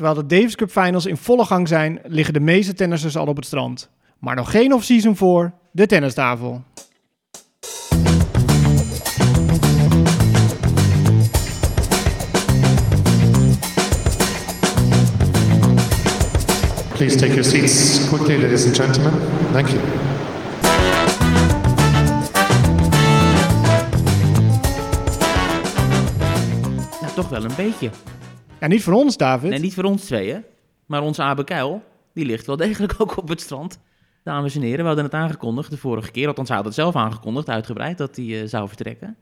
Terwijl de Davis Cup Finals in volle gang zijn, liggen de meeste tennissers al op het strand. Maar nog geen off-season voor de tennistafel. Please take your seats quickly, ladies and gentlemen. Thank you. Nou, toch wel een beetje. Ja, niet voor ons, David. Nee, niet voor ons tweeën, maar onze Abe Kuil, die ligt wel degelijk ook op het strand. Dames en heren, we hadden het aangekondigd de vorige keer, althans hij had het zelf aangekondigd, uitgebreid, dat hij eh, zou vertrekken.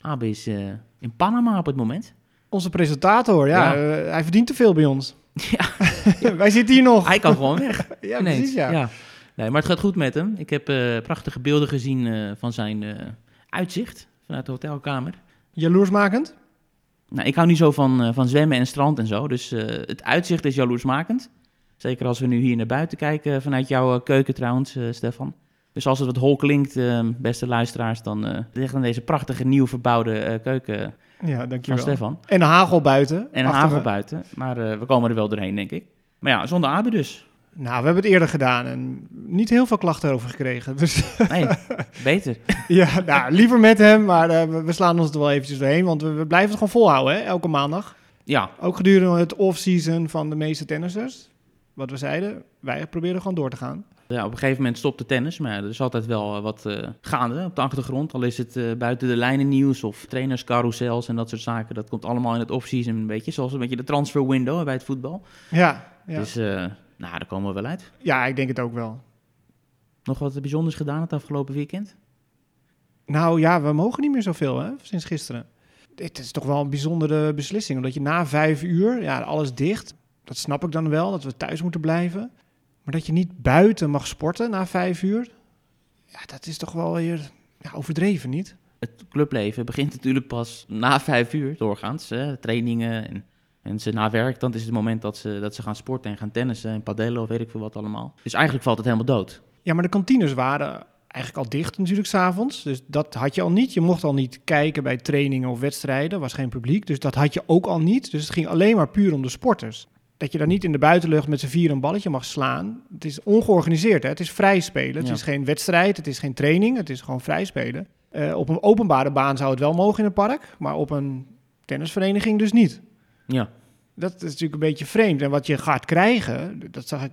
Abe is eh, in Panama op het moment. Onze presentator, ja, Ja. eh, hij verdient te veel bij ons. Ja, Wij zitten hier nog. hij kan gewoon weg. ja, ineens. precies, ja. Nee, maar het gaat goed met hem. Ik heb prachtige beelden gezien van zijn uitzicht vanuit de hotelkamer. Jaloersmakend? Nou, ik hou niet zo van, eh, van zwemmen en strand en zo, dus eh, het uitzicht is jaloersmakend. Zeker als we nu hier naar buiten kijken vanuit jouw eh, keuken trouwens, eh, Stefan. Dus als het wat hol klinkt, eh, beste luisteraars, dan eh ligt aan deze prachtige nieuw verbouwde eh, keuken Ja, van dankjewel. Stefan. En een hagel buiten. En hagel buiten, maar eh, we komen er wel doorheen, denk ik. Maar ja, zonder Abe dus. Nou, we hebben het eerder gedaan en niet heel veel klachten over gekregen. Dus Nee, beter. ja, nou, liever met hem, maar eh, we, slaan ons er wel eventjes doorheen. Want we, we blijven het gewoon volhouden, hè, elke maandag. Ja, Ook gedurende het off-season van de meeste tennissers. Wat we zeiden, wij proberen gewoon door te gaan. Ja, op een gegeven moment stopt de tennis, maar er is altijd wel eh, wat eh, gaande op de achtergrond. Al is het buiten de lijnen nieuws of trainerscarousels en dat soort zaken. Dat komt allemaal in het off-season een beetje, zoals een beetje de transfer window bij het voetbal. Ja, ja. Dus nou, daar komen we wel uit. ja, ik denk het ook wel. Nog wat bijzonders gedaan het afgelopen weekend? Nou ja, we mogen niet meer zoveel, hè, sinds gisteren. Dit is toch wel een bijzondere beslissing, omdat je na vijf uur, ja, alles dicht. Dat snap ik dan wel, dat we thuis moeten blijven. Maar dat je niet buiten mag sporten na vijf uur, ja, dat is toch wel weer ja, overdreven, niet? Het clubleven begint natuurlijk pas na vijf uur doorgaans. Hè, trainingen en, en ze na werk, dan is het moment dat ze, dat ze gaan sporten en gaan tennissen en padellen of weet ik veel wat allemaal. Dus eigenlijk valt het helemaal dood. Ja, maar de kantines waren eigenlijk al dicht natuurlijk s'avonds. Dus dat had je al niet. Je mocht al niet kijken bij trainingen of wedstrijden. Er was geen publiek. Dus dat had je ook al niet. Dus het ging alleen maar puur om de sporters. Dat je daar niet in de buitenlucht met z'n vier een balletje mag slaan. Het is ongeorganiseerd. Hè? Het is vrij spelen. Het Ja. is geen wedstrijd. Het is geen training. Het is gewoon vrij spelen. Eh, op een openbare baan zou het wel mogen in het park. Maar op een tennisvereniging dus niet. Ja, Dat is natuurlijk een beetje vreemd. En wat je gaat krijgen, dat zag ik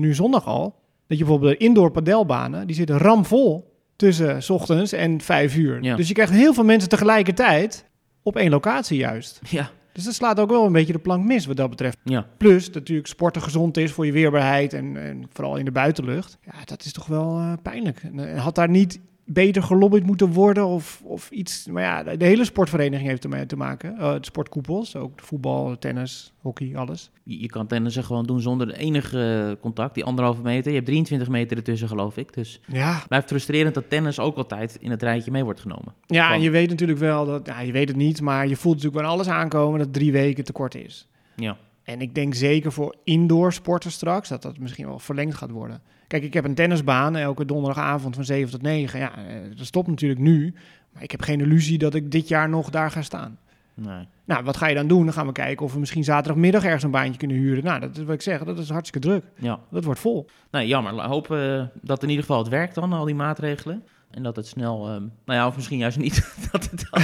nu zondag al, dat je bijvoorbeeld de indoor padelbanen, die zitten ramvol tussen 's ochtends en vijf uur. Ja. Dus je krijgt heel veel mensen tegelijkertijd op één locatie juist. ja, Dus dat slaat ook wel een beetje de plank mis wat dat betreft. ja. Plus dat natuurlijk sporten gezond is voor je weerbaarheid en, en vooral in de buitenlucht. Ja, dat is toch wel eh, pijnlijk. En, eh, had daar niet beter gelobbyd moeten worden of, of iets. Maar ja, de, de hele sportvereniging heeft ermee te maken. Eh, de sportkoepels, ook voetbal, tennis, hockey, alles. Je, je kan tennissen gewoon doen zonder enige contact, die anderhalve meter. Je hebt 23 meter ertussen, geloof ik. Dus Ja, het blijft frustrerend dat tennis ook altijd in het rijtje mee wordt genomen. ja en je weet natuurlijk wel dat, ja, je weet het niet, maar je voelt natuurlijk wel alles aankomen dat drie weken tekort is. Ja, En ik denk zeker voor indoor sporten straks dat dat misschien wel verlengd gaat worden. Kijk, ik heb een tennisbaan elke donderdagavond van 7 tot 9. Ja, eh, dat stopt natuurlijk nu. Maar ik heb geen illusie dat ik dit jaar nog daar ga staan. nee. Nou, wat ga je dan doen? Dan gaan we kijken of we misschien zaterdagmiddag ergens een baantje kunnen huren. Nou, dat is wat ik zeg, dat is hartstikke druk. Ja, Dat wordt vol. nee, jammer. Hopen eh, dat in ieder geval het werkt dan, al die maatregelen. En dat het snel, ehm, nou ja, of misschien juist niet, dat, het dan,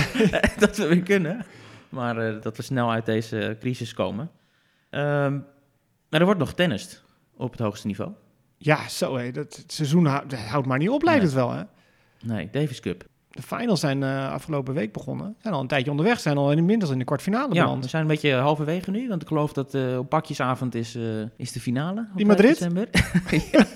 dat we weer kunnen. Maar eh, dat we snel uit deze crisis komen. Ehm, maar er wordt nog tennist op het hoogste niveau. Ja, zo hé. Dat, het seizoen houdt maar niet op, lijkt Nee. het wel hè. Nee, Davis Cup. De finals zijn eh, afgelopen week begonnen. Zijn al een tijdje onderweg. Zijn al inmiddels in de kwartfinale Ja, beland. we zijn een beetje halverwege nu, want ik geloof dat eh, op pakjesavond is, eh, is de finale. 5 Madrid? December. ja,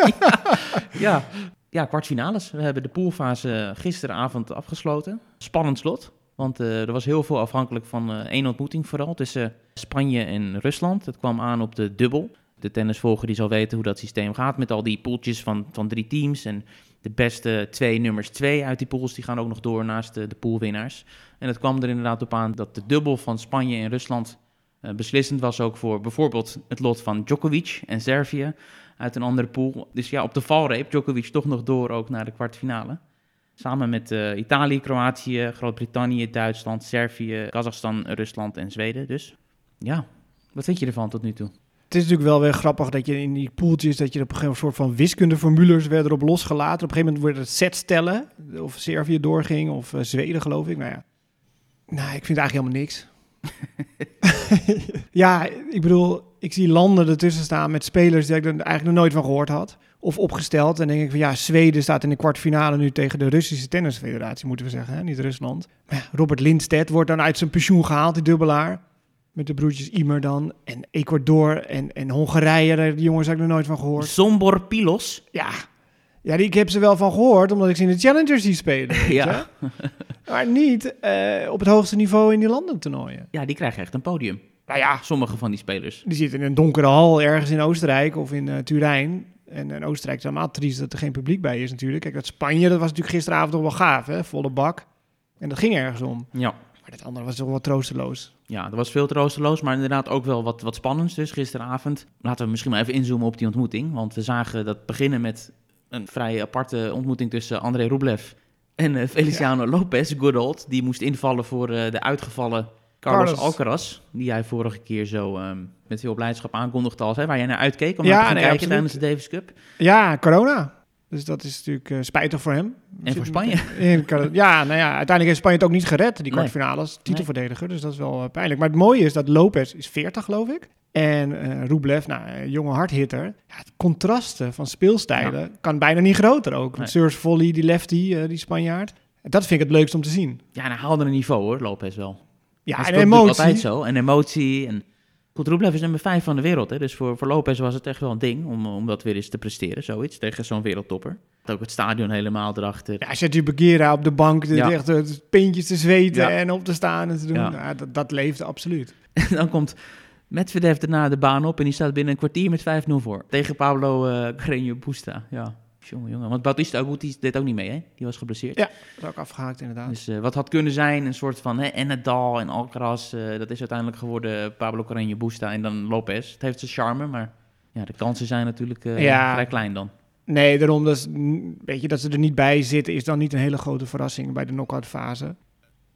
ja. ja, kwartfinales. We hebben de poolfase gisteravond afgesloten. Spannend slot, want er was heel veel afhankelijk van één ontmoeting vooral tussen Spanje en Rusland. Het kwam aan op de dubbel. De tennisvolger die zal weten hoe dat systeem gaat met al die poeltjes van, van drie teams. En de beste twee nummers twee uit die pools die gaan ook nog door naast de, de poolwinnaars. En het kwam er inderdaad op aan dat de dubbel van Spanje en Rusland eh, beslissend was ook voor bijvoorbeeld het lot van Djokovic en Servië uit een andere pool. Dus ja, op de valreep Djokovic toch nog door ook naar de kwartfinale. Samen met eh, Italië, Kroatië, Groot-Brittannië, Duitsland, Servië, Kazachstan, Rusland en Zweden. Dus ja, Wat vind je ervan tot nu toe? Het is natuurlijk wel weer grappig dat je in die poeltjes... dat je op een gegeven moment een soort van wiskundeformules werden erop losgelaten. Op een gegeven moment werd het set stellen. Of Servië doorging of eh, Zweden geloof ik. Nou ja, nou, ik vind eigenlijk helemaal niks. ja, ik bedoel, ik zie landen ertussen staan met spelers die ik er eigenlijk nog nooit van gehoord had. Of opgesteld. En denk ik van ja, Zweden staat in de kwartfinale nu tegen de Russische Tennisfederatie, moeten we zeggen, hè? niet Rusland. Maar ja, Robert Lindstedt wordt dan uit zijn pensioen gehaald, die dubbelaar. Met de broertjes Imer dan. En Ecuador en, en Hongarije, daar die jongens heb ik nog nooit van gehoord. Sombor Pilos. Ja, ja die, ik heb ze wel van gehoord, omdat ik ze in de Challengers zie spelen. Ja. Maar niet eh, op het hoogste niveau in die landentoernooien. Ja, die krijgen echt een podium. Nou ja, Sommige van die spelers. Die zitten in een donkere hal ergens in Oostenrijk of in eh, Turijn. En in Oostenrijk is helemaal triest dat er geen publiek bij is natuurlijk. Kijk, dat Spanje, dat was natuurlijk gisteravond nog wel gaaf, hè? Volle bak. En dat ging ergens om. Ja. Maar dat andere was toch wel troosteloos. Ja, er was veel troosteloos, maar inderdaad ook wel wat, wat spannends. Dus gisteravond. Laten we misschien maar even inzoomen op die ontmoeting. Want we zagen dat beginnen met een vrij aparte ontmoeting tussen André Rublev en eh, Feliciano Lopez, good old. Die moest invallen voor eh, de uitgevallen Carlos, Carlos. Alcaraz. Die hij vorige keer zo ehm, met veel blijdschap aankondigde als, hè, waar jij naar uitkeek om Ja, naar te gaan nee, kijken absoluut. tijdens de Davis Cup. Ja, corona. Dus dat is natuurlijk eh, spijtig voor hem. En voor Spanje. Ja, nou ja, uiteindelijk heeft Spanje het ook niet gered, die Nee. kwartfinales. Titelverdediger, dus dat is wel eh, pijnlijk. Maar het mooie is dat Lopez is 40, geloof ik. En eh Rublev, nou, een jonge hardhitter. Ja, het contrasten van speelstijlen kan bijna niet groter ook. Met Surge Volley, die lefty, die Spanjaard. Dat vind ik het leukst om te zien. Ja, en hij haalde een niveau hoor, Lopez wel. Ja, en emotie. altijd zo. En emotie. En... Goed, Rublev is nummer 5 van de wereld. Hè? Dus voor, voor Lopez was het echt wel een ding om, om dat weer eens te presteren. Zoiets, tegen zo'n wereldtopper. Ook het stadion helemaal erachter. Ja, zet je Bagheera op de bank, de, Ja. echt de pintjes te zweten Ja. en op te staan en te doen. Ja. Ja, dat, dat leefde absoluut. En dan komt Medvedev daarna de baan op en die staat binnen een kwartier met 5-0 voor. Tegen Pablo eh Carreño Busta. Ja, jongen, jongen. Want Bautista Agut die deed ook niet mee, hè? Die was geblesseerd. Ja. Dat is ook afgehaakt inderdaad. Dus eh, wat had kunnen zijn, een soort van hè, en Nadal en Alcaraz, eh, dat is uiteindelijk geworden Pablo Carreño Busta en dan Lopez. Het heeft zijn charme, maar ja, de kansen zijn natuurlijk eh, Ja. vrij klein dan. Nee, daarom dat, is- weet je, dat ze er niet bij zitten is dan niet een hele grote verrassing bij de knock-out fase.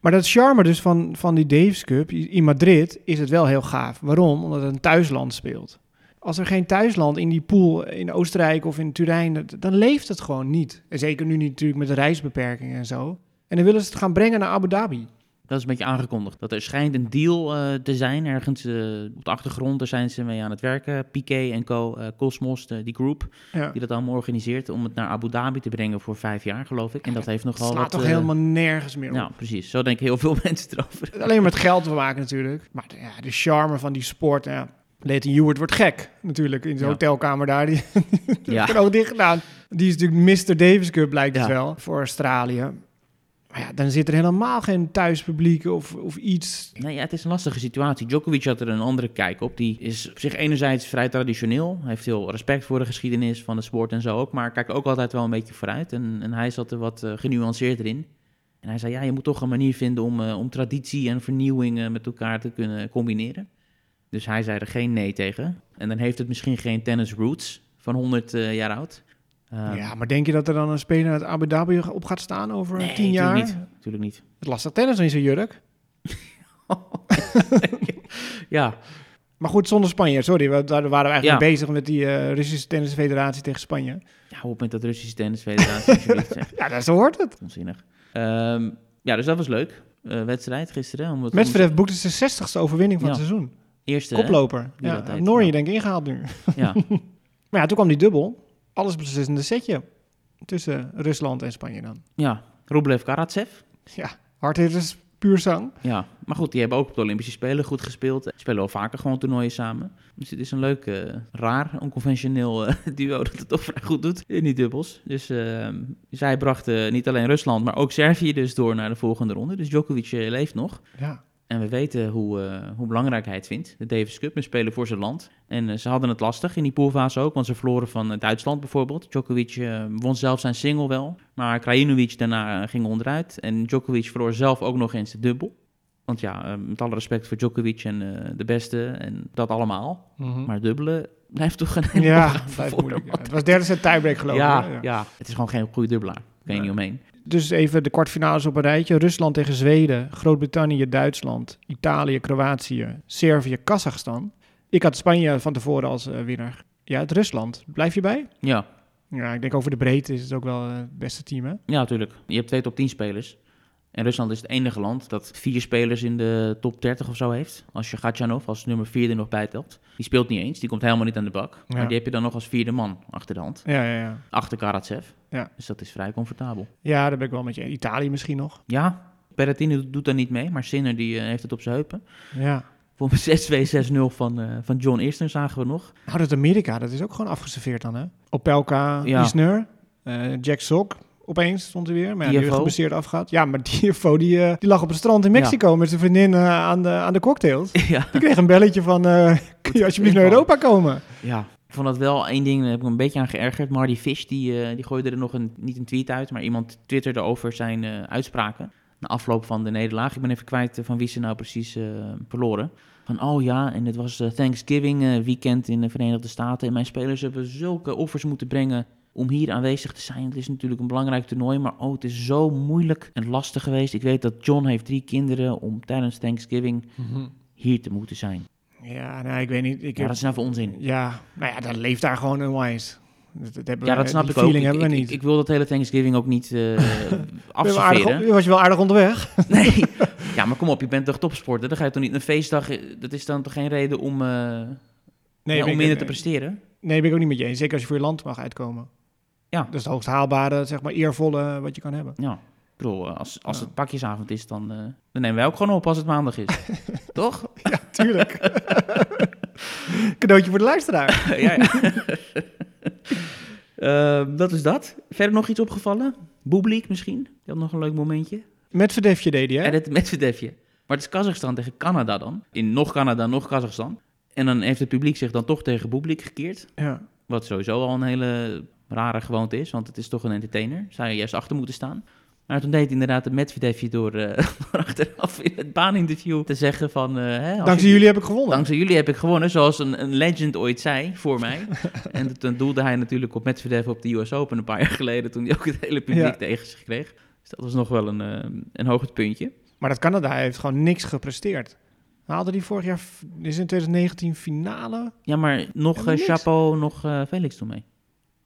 Maar dat charme dus van, van die Davis Cup in Madrid is het wel heel gaaf. Waarom? Omdat het een thuisland speelt. Als er geen thuisland in die pool in Oostenrijk of in Turijn, dan leeft het gewoon niet. En zeker nu niet natuurlijk met de reisbeperkingen en zo. En dan willen ze het gaan brengen naar Abu Dhabi. Dat is een beetje aangekondigd. Dat er schijnt een deal eh, te zijn ergens eh, op de achtergrond. Daar zijn ze mee aan het werken. Piqué en Co, eh, Cosmos, de- die groep, Ja. die dat allemaal organiseert om het naar Abu Dhabi te brengen voor vijf jaar, geloof ik. En dat heeft Het nogal slaat wat... toch helemaal nergens meer op. Nou, precies. Zo denken heel veel mensen erover. Alleen met geld te maken natuurlijk. Maar de- ja, de charme van die sport, ja. Leighton Hewitt wordt gek natuurlijk in zijn Ja. hotelkamer daar. Die Ja. heeft ook dicht gedaan. Die is natuurlijk Mr. Davis Cup lijkt het wel voor Australië. Maar ja, dan zit er helemaal geen thuispubliek of, of iets. Nee, ja, het is een lastige situatie. Djokovic had er een andere kijk op. Die is op zich enerzijds vrij traditioneel. Hij heeft veel respect voor de geschiedenis van de sport en zo ook. Maar kijkt ook altijd wel een beetje vooruit. En, en hij zat er wat eh, genuanceerder in. En hij zei, ja, je moet toch een manier vinden om, eh, om traditie en vernieuwing met elkaar te kunnen combineren. Dus hij zei er geen nee tegen. En dan heeft het misschien geen tennis roots van 100 eh, jaar oud. Eh, ja, maar denk je dat er dan een speler uit Abu Dhabi op gaat staan over nee, tien jaar? Natuurlijk niet. Natuurlijk niet. Het lastig tennis in zijn jurk. ja, Maar goed, zonder Spanje. Sorry, we, daar waren we eigenlijk Ja. bezig met die eh, Russische tennisfederatie tegen Spanje. ja, hou op met dat Russische tennisfederatie. Ja, dat zo hoort het. Onzinnig. Ehm, ja, dus dat was leuk. Eh, wedstrijd gisteren. Medvedev boekte zijn 60ste overwinning van Ja. het seizoen. Eerste? Koploper. Ja, denk ik ingehaald nu. Ja. Maar ja, toen kwam die dubbel. Alles beslissende setje. Tussen Rusland en Spanje dan. ja, Rublev Karatsev. Ja, hardhitters, puur zang. Ja, maar goed, die hebben ook op de Olympische Spelen goed gespeeld. Ze spelen wel vaker gewoon toernooien samen. Dus het is een leuk, eh, raar, onconventioneel eh, duo dat het toch vrij goed doet in die dubbels. Dus ehm, zij brachten niet alleen Rusland, maar ook Servië dus door naar de volgende ronde. Dus Djokovic eh, leeft nog. Ja. En we weten hoe, eh, hoe belangrijk hij het vindt. De Davis Cup, we spelen voor zijn land. En eh, ze hadden het lastig in die poolfase ook, want ze verloren van eh, Duitsland bijvoorbeeld. Djokovic won zelf zijn single wel, maar Krajinovic daarna ging onderuit. En Djokovic verloor zelf ook nog eens de dubbel. Want ja, met alle respect voor Djokovic en de beste en dat allemaal. Maar dubbelen blijft toch een hele Ja, blijft moeilijk. Het was derde set tiebreak geloof ik. Ja, ja. het is gewoon geen goede dubbelaar. Kan je Nee. niet omheen. Dus even de kwartfinales op een rijtje. Rusland tegen Zweden, Groot-Brittannië, Duitsland, Italië, Kroatië, Servië, Kazachstan. Ik had Spanje van tevoren als eh, winnaar. Ja, het Rusland. Blijf je bij? Ja, Ja, ik denk over de breedte is het ook wel eh, het beste team, hè? ja, natuurlijk. Je hebt twee top 10 spelers. En Rusland is het enige land dat vier spelers in de top 30 of zo heeft. Als je Gatjanov als nummer 4 er nog bij telt. Die speelt niet eens, die komt helemaal niet aan de bak. Ja. Maar die heb je dan nog als vierde man achter de hand. Ja, ja, ja. Achter Karatsev. Ja. Dus dat is vrij comfortabel. Ja, daar ben ik wel met je. Italië misschien nog. Ja, Berrettini doet daar niet mee, maar Sinner die, eh, heeft het op zijn heupen. Ja. Voor 6-2, 6-0 van, eh, van John Eastern zagen we nog. Nou, dat Amerika, dat is ook gewoon afgeserveerd dan, hè? Opelka, Ja. Isner, eh, Jack Sock. Opeens stond hij weer, maar ja, die geblesseerd afgaat. Ja, maar DFO, die, eh, die lag op het strand in Mexico met zijn vriendin eh, aan, de, aan de cocktails. ja. Die kreeg een belletje van, eh, kun je alsjeblieft naar Europa komen? ja, ik vond dat wel één ding, daar heb ik me een beetje aan geërgerd. Marty Fish, die, die gooide er nog een, niet een tweet uit, maar iemand twitterde over zijn uitspraken. Na afloop van de nederlaag. Ik ben even kwijt van wie ze nou precies verloren. Van, oh ja, en het was Thanksgiving weekend in de Verenigde Staten. En mijn spelers hebben zulke offers moeten brengen om hier aanwezig te zijn. Het is natuurlijk een belangrijk toernooi, maar oh, het is zo moeilijk en lastig geweest. Ik weet dat John heeft drie kinderen om tijdens Thanksgiving hier te moeten zijn. Ja, nou, ik weet niet. Ik Ja, heb, dat is nou voor onzin. ja, nou ja, dan leeft daar gewoon een wise. Dat, dat Ja, dat snap ik ook. feeling Ik, hebben we ik, niet. ik wil dat hele Thanksgiving ook niet eh je aardig, afserveren. was je wel aardig onderweg? Nee. Ja, maar kom op, je bent toch topsporter? Dan ga je toch niet een feestdag... Dat is dan toch geen reden om, eh ja, ben om minder te presteren? Nee, ben ik ook niet met je eens. Zeker als je voor je land mag uitkomen. Ja. Dat is het hoogst haalbare, zeg maar, eervolle wat je kan hebben. Ja. Ik bedoel, eh, als, als Ja. het pakjesavond is, dan, eh, dan nemen wij ook gewoon op als het maandag is. toch? Ja, tuurlijk. Cadeautje voor de luisteraar. ja, ja. Ehm, dat is dat. Verder nog iets opgevallen? Boeblik misschien? Die had nog een leuk momentje. Met verdefje deed hij, hè? En het Medvedevje. Maar het is Kazachstan tegen Canada dan. In nog Canada, nog Kazachstan. En dan heeft het publiek zich dan toch tegen Boeblik gekeerd. Ja. Wat sowieso al een hele rare gewoonte is, want het is toch een entertainer. Zou je juist achter moeten staan. Maar toen deed hij inderdaad het Medvedevje door, eh, door achteraf in het baaninterview te zeggen van... eh, hè, Dankzij jullie heb ik gewonnen. Dankzij jullie heb ik gewonnen, zoals een, een legend ooit zei voor mij. en toen doelde hij natuurlijk op Medvedev op de US Open een paar jaar geleden... toen hij ook het hele publiek Ja. tegen zich kreeg. Dus dat was nog wel een, eh, een hoogtepuntje. Maar dat Canada heeft gewoon niks gepresteerd. Haalde die vorig jaar, is in 2019 finale? Ja, maar nog. Chapeau, nog Felix toen mee.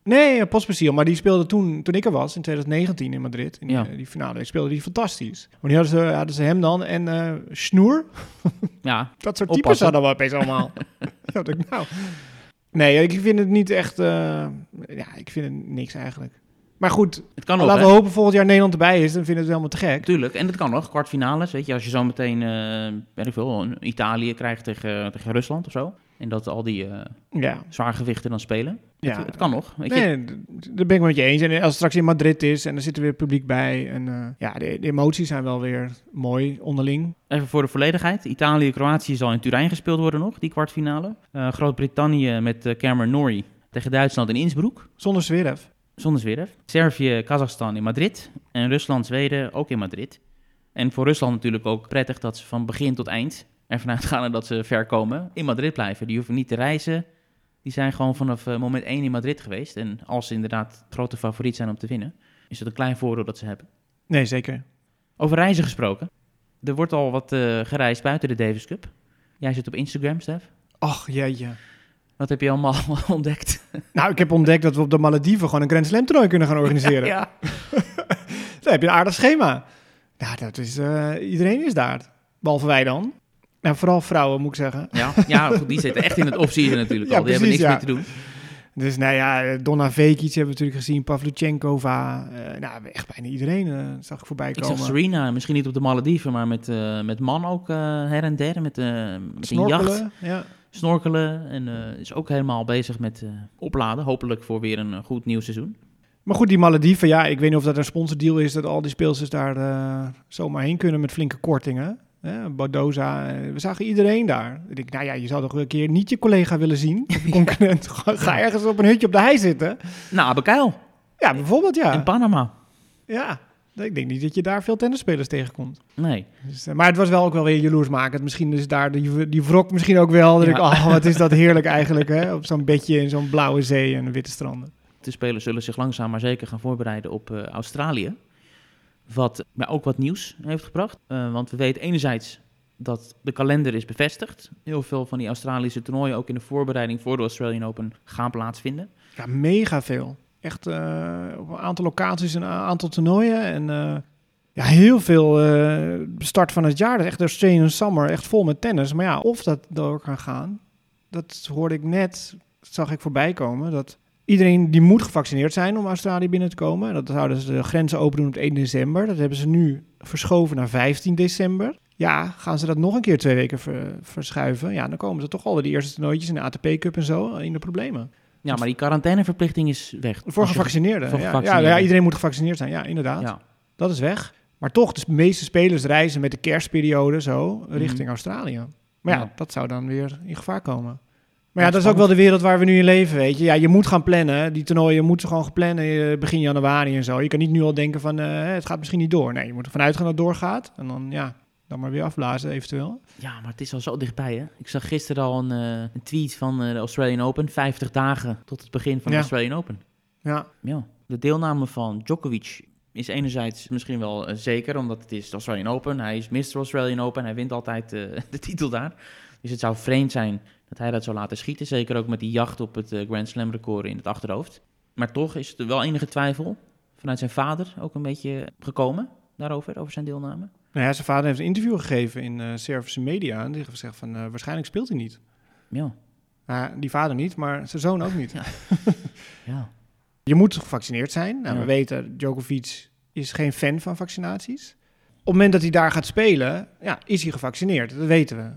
Nee, Pospisil, maar die speelde toen, toen ik er was, in 2019 in Madrid, in die, Ja. eh, die finale. Die speelde die fantastisch. Maar die hadden ze, hadden ze hem dan en eh Snoer. Ja, Dat soort types hadden we opeens allemaal. dat ik, nou. Nee, ik vind het niet echt, eh, ja, ik vind het niks eigenlijk. Maar goed, het kan nog, laten hè? we hopen volgend jaar Nederland erbij is, dan vinden we het helemaal te gek. Tuurlijk, en dat kan nog. Kwartfinales, weet je, als je zo meteen, eh weet ik veel, een Italië krijgt tegen, tegen Rusland of zo. En dat al die eh Ja, zwaargewichten dan spelen. ja. Het, het kan nog, weet je. Nee, daar ben ik met je eens. En als het straks in Madrid is en er zit er weer publiek bij. En eh, ja, de, de emoties zijn wel weer mooi onderling. Even voor de volledigheid. Italië-Kroatië zal in Turijn gespeeld worden nog, die kwartfinale. Eh, Groot-Brittannië met Cameron Norrie tegen Duitsland in Innsbruck. Zonder Zverev. Zonder Zverev. Servië, Kazachstan in Madrid. En Rusland, Zweden ook in Madrid. En voor Rusland natuurlijk ook prettig dat ze van begin tot eind ervan uitgaan dat ze ver komen. In Madrid blijven. Die hoeven niet te reizen. Die zijn gewoon vanaf eh, moment 1 in Madrid geweest. En als ze inderdaad grote favoriet zijn om te winnen, is het een klein voordeel dat ze hebben. Nee, zeker. Over reizen gesproken. Er wordt al wat eh, gereisd buiten de Davis Cup. Jij zit op Instagram, Stef. Ach, jeetje. Wat heb je allemaal ontdekt? Nou, ik heb ontdekt dat we op de Malediven gewoon een Grand Slam toernooi kunnen gaan organiseren. ja. Dan heb je een aardig schema. Nou, dat is, eh, iedereen is daar. Behalve wij dan. Nou, vooral vrouwen, moet ik zeggen. Ja, ja goed, die zitten echt in het off-season natuurlijk Ja, al. Die hebben niks meer te doen. Dus nou ja, Donna Vekic hebben we natuurlijk gezien. Pavluchenkova. eh nou, echt bijna iedereen eh, zag ik voorbij Ik komen. zag Serena, misschien niet op de Malediven, maar met, eh, met man ook her en der. Met, met een jacht, Snorkelen. Ja. snorkelen. En is ook helemaal bezig met opladen. Hopelijk voor weer een goed nieuw seizoen. Maar goed, die Malediven, ja, ik weet niet of dat een sponsordeal is dat al die speelsters daar zomaar heen kunnen met flinke kortingen. Eh, we zagen iedereen daar. Ik denk, nou ja, je zou toch een keer niet je collega willen zien, je concurrent. Ga- Ga ergens op een hutje op de hei zitten. Nou, Abekail Ja, bijvoorbeeld ja. in Panama. Ja, ik denk niet dat je daar veel tennisspelers tegenkomt. Nee. Dus, eh, maar het was wel ook wel weer jaloersmakend. Misschien is daar die, die wrok misschien ook wel. Dat Ja. ik, oh, wat is dat heerlijk eigenlijk, hè? Op zo'n bedje in zo'n blauwe zee en witte stranden. De spelers zullen zich langzaam maar zeker gaan voorbereiden op eh, Australië. Wat mij ook wat nieuws heeft gebracht. Eh, want we weten enerzijds dat de kalender is bevestigd. Heel veel van die Australische toernooien, ook in de voorbereiding voor de Australian Open, gaan plaatsvinden. Ja, mega veel. Echt eh, op een aantal locaties, een aantal toernooien. En eh, ja, heel veel start van het jaar. Dat is echt de Australian Summer, echt vol met tennis. Maar ja, of dat door kan gaan, dat hoorde ik net, zag ik voorbij komen. Dat iedereen die moet gevaccineerd zijn om Australië binnen te komen. Dat zouden ze de grenzen open doen op 1 december. Dat hebben ze nu verschoven naar 15 december. Ja, gaan ze dat nog een keer twee weken ver- verschuiven? Ja, dan komen ze toch al de eerste toernooitjes in de ATP Cup en zo in de problemen. Ja, maar die quarantaineverplichting is weg. Voor gevaccineerden. voor ja. gevaccineerden. Ja, ja, iedereen moet gevaccineerd zijn. Ja, inderdaad. Ja, Dat is weg. Maar toch, de meeste spelers reizen met de kerstperiode zo richting Mhm. Australië. Maar ja, Ja. dat zou dan weer in gevaar komen. Maar ja, dat is ook wel de wereld waar we nu in leven, weet je. Ja, je moet gaan plannen. Die toernooien moeten gewoon geplannen eh, begin januari en zo. Je kan niet nu al denken van, eh, het gaat misschien niet door. Nee, je moet ervan uitgaan dat het doorgaat. En dan, ja, dan maar weer afblazen eventueel. Ja, maar het is al zo dichtbij, hè? Ik zag gisteren al een, eh, een tweet van de Australian Open. 50 dagen tot het begin van Ja. de Australian Open. Ja, Ja. De deelname van Djokovic is enerzijds misschien wel zeker, omdat het is de Australian Open. Hij is Mr. Australian Open. Hij wint altijd de titel daar. Dus het zou vreemd zijn dat hij dat zou laten schieten. Zeker ook met die jacht op het eh, Grand Slam record in het achterhoofd. Maar toch is er wel enige twijfel vanuit zijn vader ook een beetje gekomen daarover, over zijn deelname. nou ja, zijn vader heeft een interview gegeven in eh Servische media. En die heeft gezegd van, eh, waarschijnlijk speelt hij niet. Ja, Nou, die vader niet, maar zijn zoon ook niet. Ja. ja. Je moet gevaccineerd zijn. Nou, Ja. We weten, Djokovic is geen fan van vaccinaties. Op het moment dat hij daar gaat spelen, ja, is hij gevaccineerd. Dat weten we.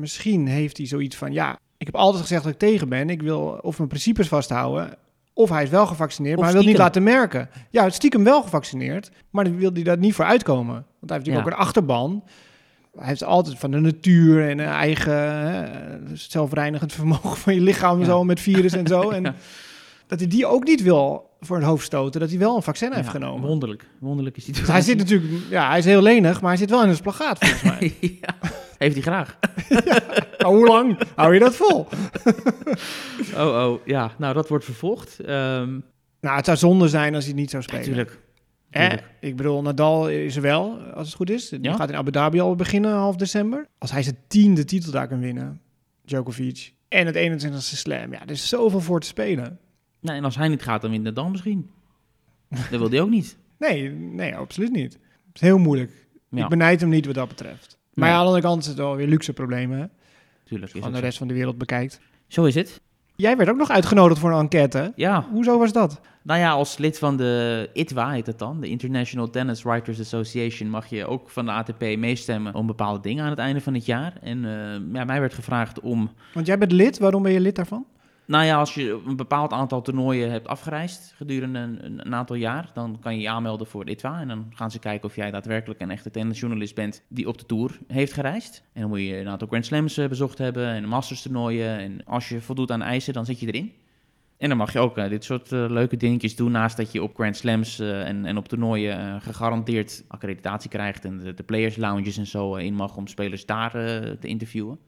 Misschien heeft hij zoiets van, ja, ik heb altijd gezegd dat ik tegen ben. Ik wil of mijn principes vasthouden, of hij is wel gevaccineerd, Of maar hij wil niet laten merken. Ja, stiekem wel gevaccineerd, maar dan wil hij daar niet voor uitkomen. Want hij heeft natuurlijk Ja. ook een achterban. Hij heeft altijd van de natuur en een eigen hè, zelfreinigend vermogen van je lichaam Ja. zo met virus en zo. En Ja. dat hij die ook niet wil voor het hoofd stoten, dat hij wel een vaccin heeft Ja, genomen. Wonderlijk. Wonderlijk is Dus hij zit natuurlijk, ja, hij is heel lenig, maar hij zit wel in een splagaat volgens mij. ja, heeft hij graag. Maar hoe lang hou je dat vol? Oh, oh, ja. Nou, dat wordt vervolgd. Ehm Nou, het zou zonde zijn als hij niet zou spelen. natuurlijk. Ik bedoel, Nadal is er wel, als het goed is. Die Ja. gaat in Abu Dhabi al beginnen, half december. Als hij zijn tiende titel daar kan winnen, Djokovic, en het 21ste slam, ja, er is zoveel voor te spelen. Nou, en als hij niet gaat, dan wint Nadal misschien. Dat wil hij ook niet. Nee, nee, absoluut niet. Het is heel moeilijk. Ja, Ik benijd hem niet wat dat betreft. Maar Nee. ja, aan de andere kant is het wel weer luxe problemen, hè? Als tuurlijk. je de zo. rest van de wereld bekijkt. zo is het. Jij werd ook nog uitgenodigd voor een enquête. Ja, Hoezo was dat? nou ja, als lid van de ITWA heet het dan, de International Tennis Writers Association, mag je ook van de ATP meestemmen om bepaalde dingen aan het einde van het jaar. En eh, ja, mij werd gevraagd om Want jij bent lid. Waarom ben je lid daarvan? Nou ja, als je een bepaald aantal toernooien hebt afgereisd gedurende een, aantal jaar, dan kan je je aanmelden voor de ITWA. En dan gaan ze kijken of jij daadwerkelijk een echte tennisjournalist bent die op de Tour heeft gereisd. En dan moet je een aantal Grand Slams eh, bezocht hebben en Masters toernooien. En als je voldoet aan eisen, dan zit je erin. En dan mag je ook eh, dit soort eh, leuke dingetjes doen, naast dat je op Grand Slams en, en op toernooien gegarandeerd accreditatie krijgt en de, de players lounges en zo in mag om spelers daar te interviewen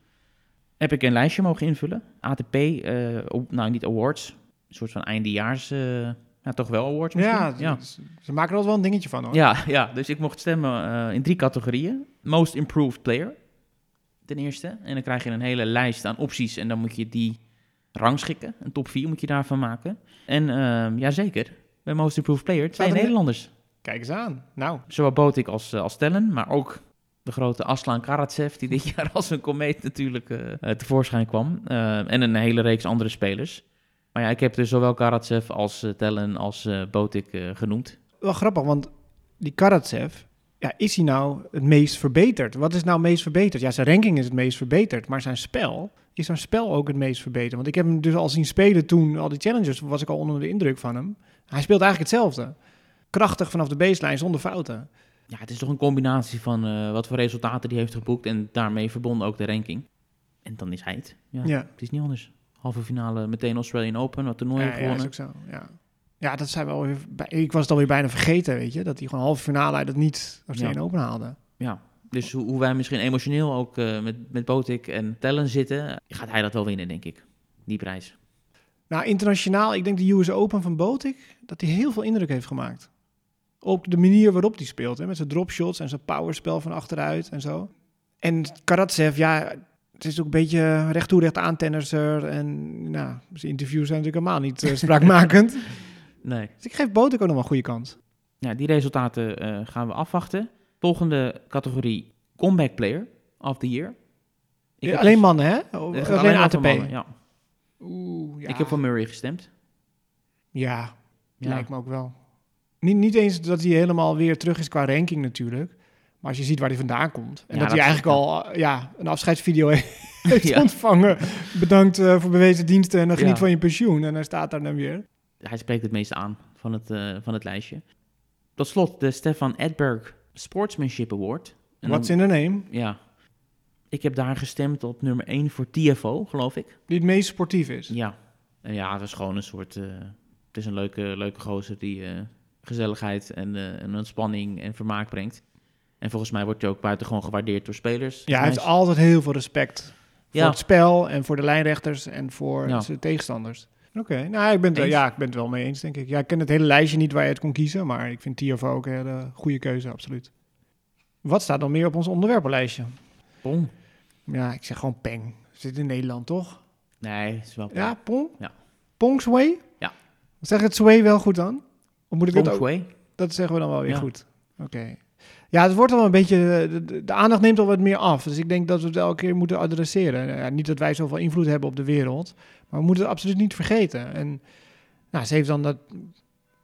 heb ik een lijstje mogen invullen. ATP, eh, op- nou niet awards, een soort van eindejaars, eh ja, toch wel awards misschien? Ja, ja. Ze, ze maken er altijd wel een dingetje van, hoor. Ja, ja, dus ik mocht stemmen eh, in drie categorieën. Most Improved Player, ten eerste. En dan krijg je een hele lijst aan opties en dan moet je die rangschikken. Een top 4 moet je daarvan maken. En ja jazeker, bij Most Improved Player twee er ne- Nederlanders. Kijk eens aan. Nou, Zowel Botik als, eh, als Tellen, maar ook de grote Aslan Karatsev, die dit jaar als een komeet natuurlijk eh, eh, tevoorschijn kwam. Eh, en een hele reeks andere spelers. Maar ja, ik heb dus zowel Karatsev als Tellen als Botik genoemd. wel grappig, want die Karatsev, ja, is hij nou het meest verbeterd? Wat is nou het meest verbeterd? Ja, zijn ranking is het meest verbeterd, maar zijn spel, is zijn spel ook het meest verbeterd? Want ik heb hem dus al zien spelen toen, al die challenges, was ik al onder de indruk van hem. Hij speelt eigenlijk hetzelfde. Krachtig vanaf de baseline, zonder fouten. Ja, het is toch een combinatie van eh, wat voor resultaten die heeft geboekt en daarmee verbonden ook de ranking. En dan is hij het. Ja, Ja. Het is niet anders. Halve finale meteen Australian Open, wat toernooi Ja, ja, gewonnen. is ook zo, ja. Ja, dat zijn wel weer, bij- ik was het alweer bijna vergeten, weet je, dat hij gewoon halve finale uit het niet Australian Ja. Open haalde. Ja, dus hoe, hoe wij misschien emotioneel ook eh, met, met Botik en Tellen zitten, gaat hij dat wel winnen, denk ik. Die prijs. Nou, internationaal, ik denk de US Open van Botik, dat hij heel veel indruk heeft gemaakt. Op de manier waarop hij speelt, hè, met zijn dropshots en zijn powerspel van achteruit en zo. En Karatsev, ja, het is ook een beetje recht toe recht aan tennisser. En nou, zijn interviews zijn natuurlijk helemaal niet uh, spraakmakend. Nee. Dus ik geef Botek ook nog wel een goede kans. Ja, die resultaten uh, gaan we afwachten. Volgende categorie, comeback player of the year. Ja, alleen dus, mannen, hè? Of, alleen, alleen ATP? Mannen, ja. Oeh, ja. Ik heb voor Murray gestemd. Ja, ja. lijkt me ook wel. Niet, niet eens dat hij helemaal weer terug is qua ranking natuurlijk. Maar als je ziet waar hij vandaan komt. En Ja, dat, hij dat- eigenlijk al ja, een afscheidsvideo heeft Ja. ontvangen. Bedankt eh, voor bewezen diensten en dan geniet Ja. van je pensioen. En hij staat daar dan weer. Hij spreekt het meeste aan van het, eh, van het lijstje. Tot slot de Stefan Edberg Sportsmanship Award. En What's dan- in the name? Ja. Ik heb daar gestemd op nummer 1 voor TFO, geloof ik. Die het meest sportief is. Ja. En ja, het is gewoon een soort... eh, het is een leuke, leuke gozer die gezelligheid en, eh, en ontspanning en vermaak brengt. En volgens mij wordt hij ook buitengewoon gewaardeerd door spelers. Ja, hij heeft altijd heel veel respect. Voor het spel en voor de lijnrechters en voor Ja. zijn tegenstanders. Oké, nou ik ben, het, ja, ik ben het wel mee eens, denk ik. Ja, ik ken het hele lijstje niet waar je het kon kiezen, maar ik vind TFO ook een hele goede keuze, absoluut. Wat staat dan meer op ons onderwerpenlijstje? Pong. Ja, ik zeg gewoon Peng. Zit in Nederland, toch? Nee, het is wel Ja, Pong? Ja. Pong Sway? Ja. Zeg het Sway wel goed dan? Of moet ik ook? Shui. Dat zeggen we dan wel weer Ja. goed. Oké. Ja, het wordt al een beetje... De, de- aandacht neemt al wat meer af. Dus ik denk dat we het elke keer moeten adresseren. Ja, niet dat wij zoveel invloed hebben op de wereld. Maar we moeten het absoluut niet vergeten. En nou, ze heeft dan dat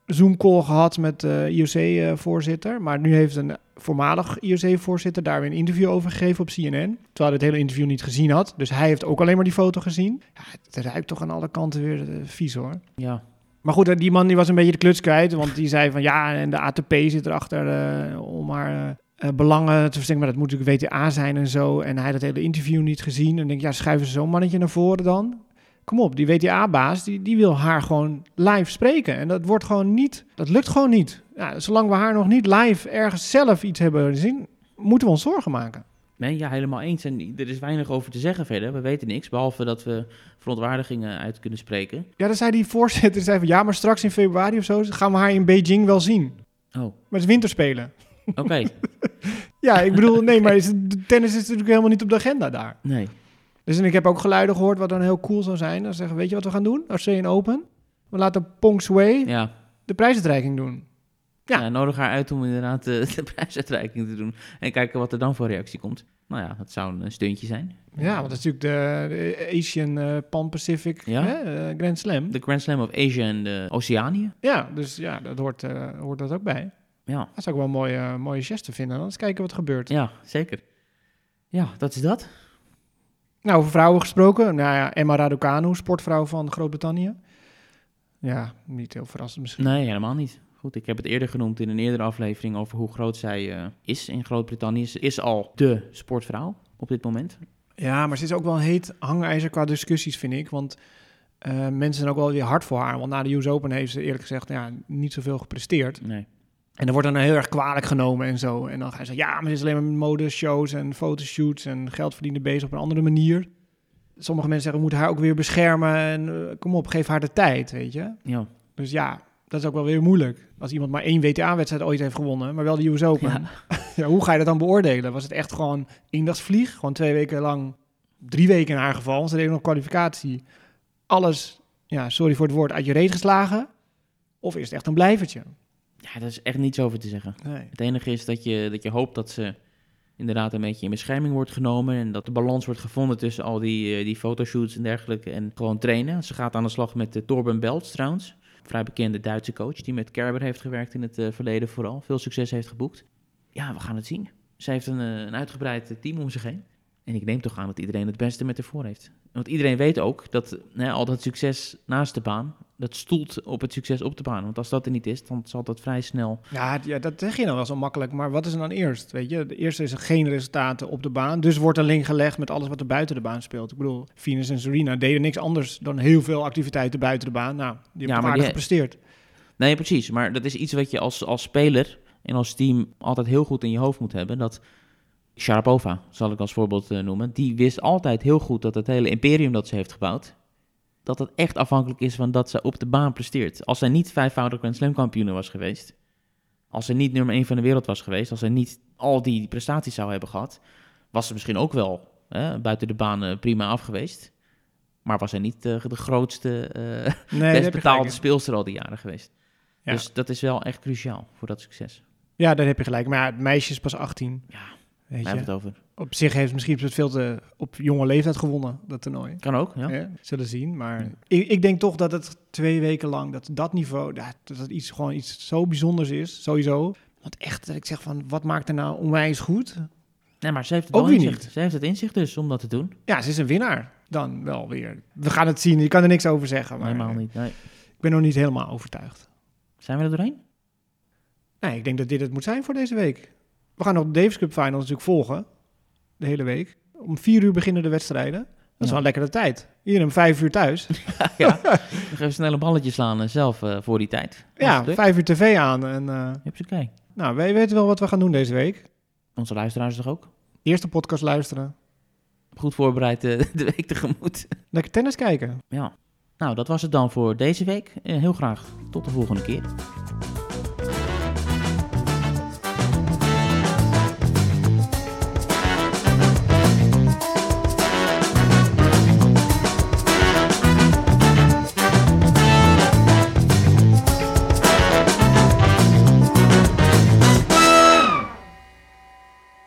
Zoom-call gehad met de IOC-voorzitter. maar nu heeft een voormalig IOC-voorzitter daar weer een interview over gegeven op CNN. Terwijl hij het hele interview niet gezien had. Dus hij heeft ook alleen maar die foto gezien. Ja, het ruikt toch aan alle kanten weer eh, vies hoor. Ja. Maar goed, eh, die man die was een beetje de kluts kwijt. Want die zei van ja, en de ATP zit erachter eh, om haar eh, belangen te versterken. Maar dat moet natuurlijk WTA zijn en zo. En hij had hele interview niet gezien. En denk ja, schuiven ze zo'n mannetje naar voren dan? Kom op, die WTA-baas, die, die wil haar gewoon live spreken. En dat wordt gewoon niet, dat lukt gewoon niet. Ja, zolang we haar nog niet live ergens zelf iets hebben gezien, moeten we ons zorgen maken. Nee, ja, helemaal eens. En er is weinig over te zeggen verder. We weten niks, behalve dat we verontwaardigingen uit kunnen spreken. Ja, dan zei die voorzitter, zei van ja, maar straks in februari of zo gaan we haar in Beijing wel zien. Oh, Maar het is winterspelen. oké. Ja, ik bedoel, nee, maar is tennis is natuurlijk helemaal niet op de agenda daar. nee. Dus en ik heb ook geluiden gehoord wat dan heel cool zou zijn. Dan zeggen, weet je wat we gaan doen? Australian Open. We laten Pong Sway Ja. de prijsuitreiking doen. Ja. Ja. nodig haar uit om inderdaad de, de prijsuitreiking te doen. En kijken wat er dan voor reactie komt. Nou ja, dat zou een steuntje zijn. Ja, want dat is natuurlijk de, Asian eh, Pan-Pacific Ja. hè, eh, Grand Slam. De Grand Slam of Asia en de Oceanië. Ja, dus ja, dat hoort, eh, hoort dat ook bij. Ja, Dat zou ik wel een mooie, mooie geste vinden. Dan eens kijken wat er gebeurt. ja, zeker. Ja, dat is dat. Nou, over vrouwen gesproken. Nou ja, Emma Raducanu, sportvrouw van Groot-Brittannië. Ja, niet heel verrassend misschien. Nee, helemaal niet. Goed, ik heb het eerder genoemd in een eerdere aflevering over hoe groot zij eh, is in Groot-Brittannië. Ze is al de sportvrouw op dit moment. Ja, maar ze is ook wel een heet hangijzer qua discussies, vind ik. Want eh, mensen zijn ook wel weer hard voor haar. Want na de US Open heeft ze eerlijk gezegd ja, niet zoveel gepresteerd. Nee. En dan wordt dan heel erg kwalijk genomen en zo. En dan ga je zeggen, ja, maar ze is alleen maar met modeshows en fotoshoots en geld verdienen bezig op een andere manier. Sommige mensen zeggen, we moeten haar ook weer beschermen en eh, kom op, geef haar de tijd, weet je. Ja. Dus ja, dat is ook wel weer moeilijk. Als iemand maar één WTA-wedstrijd ooit heeft gewonnen, maar wel de US Open. Ja. Ja. hoe ga je dat dan beoordelen? Was het echt gewoon eendagsvlieg? Gewoon twee weken lang, drie weken in haar geval, want ze deden nog kwalificatie. Alles, ja, sorry voor het woord, uit je reet geslagen? Of is het echt een blijvertje? ja, daar is echt niets over te zeggen. Nee. Het enige is dat je, dat je hoopt dat ze inderdaad een beetje in bescherming wordt genomen. En dat de balans wordt gevonden tussen al die, eh, die fotoshoots en dergelijke. En gewoon trainen. Ze gaat aan de slag met uh, Torben Belts trouwens. Vrij bekende Duitse coach die met Kerber heeft gewerkt in het eh, verleden vooral. Veel succes heeft geboekt. Ja, we gaan het zien. Ze heeft een, eh, een uitgebreid eh, team om zich heen. En ik neem toch aan dat iedereen het beste met ervoor heeft. Want iedereen weet ook dat al dat succes naast de baan, dat stoelt op het succes op de baan. Want als dat er niet is, dan zal dat vrij snel Ja, ja, dat zeg je nou wel zo makkelijk. Maar wat is er dan eerst? Weet je, de eerste is er geen resultaten op de baan. Dus wordt een link gelegd met alles wat er buiten de baan speelt. Ik bedoel, Venus en Serena deden niks anders dan heel veel activiteiten buiten de baan. Nou, die Ja, hebben maar aardig die- gepresteerd. Nee, precies. Maar dat is iets wat je als, als speler en als team altijd heel goed in je hoofd moet hebben. Dat Sharapova, zal ik als voorbeeld eh, noemen, die wist altijd heel goed dat het hele imperium dat ze heeft gebouwd, dat het echt afhankelijk is van dat ze op de baan presteert. Als zij niet vijfvoudig Grand Slam kampioen was geweest, als ze niet nummer 1 van de wereld was geweest, als ze niet al die prestaties zou hebben gehad, was ze misschien ook wel hè, buiten de baan prima af geweest. Maar was hij niet eh, de grootste, eh Nee, best betaalde speelster al die jaren geweest. Ja. Dus dat is wel echt cruciaal voor dat succes. Ja, daar heb je gelijk. Maar ja, het meisje is pas 18. Ja, Weet Daar je. het over. Op zich heeft misschien het veel te op jonge leeftijd gewonnen, dat toernooi. Kan ook, ja. Ja, zullen zien. Maar Ja. ik, ik denk toch dat het twee weken lang, dat dat niveau, dat het iets, gewoon iets zo bijzonders is, sowieso. Want echt, dat ik zeg van, wat maakt er nou onwijs goed? Nee, maar ze heeft het Ook weer inzicht. niet. Ze heeft het inzicht dus om dat te doen. Ja, ze is een winnaar. Dan wel weer. We gaan het zien. Je kan er niks over zeggen. Maar Helemaal niet. Nee. ik ben nog niet helemaal overtuigd. Zijn we er doorheen? Nee, ik denk dat dit het moet zijn voor deze week. We gaan nog de Davis Cup Finals natuurlijk volgen. De hele week. Om vier uur beginnen de wedstrijden. Dat is Ja. wel een lekkere tijd. Hier om vijf uur thuis. ja. Even snel een balletje slaan eh, zelf eh, voor die tijd. ja, vijf uur tv aan. En, eh, leuk. Oké. nou, wij weten wel wat we gaan doen deze week. Onze luisteraars toch ook? Eerste podcast luisteren. Goed voorbereid de week tegemoet. Lekker tennis kijken. Ja. Nou, dat was het dan voor deze week. Heel graag tot de volgende keer.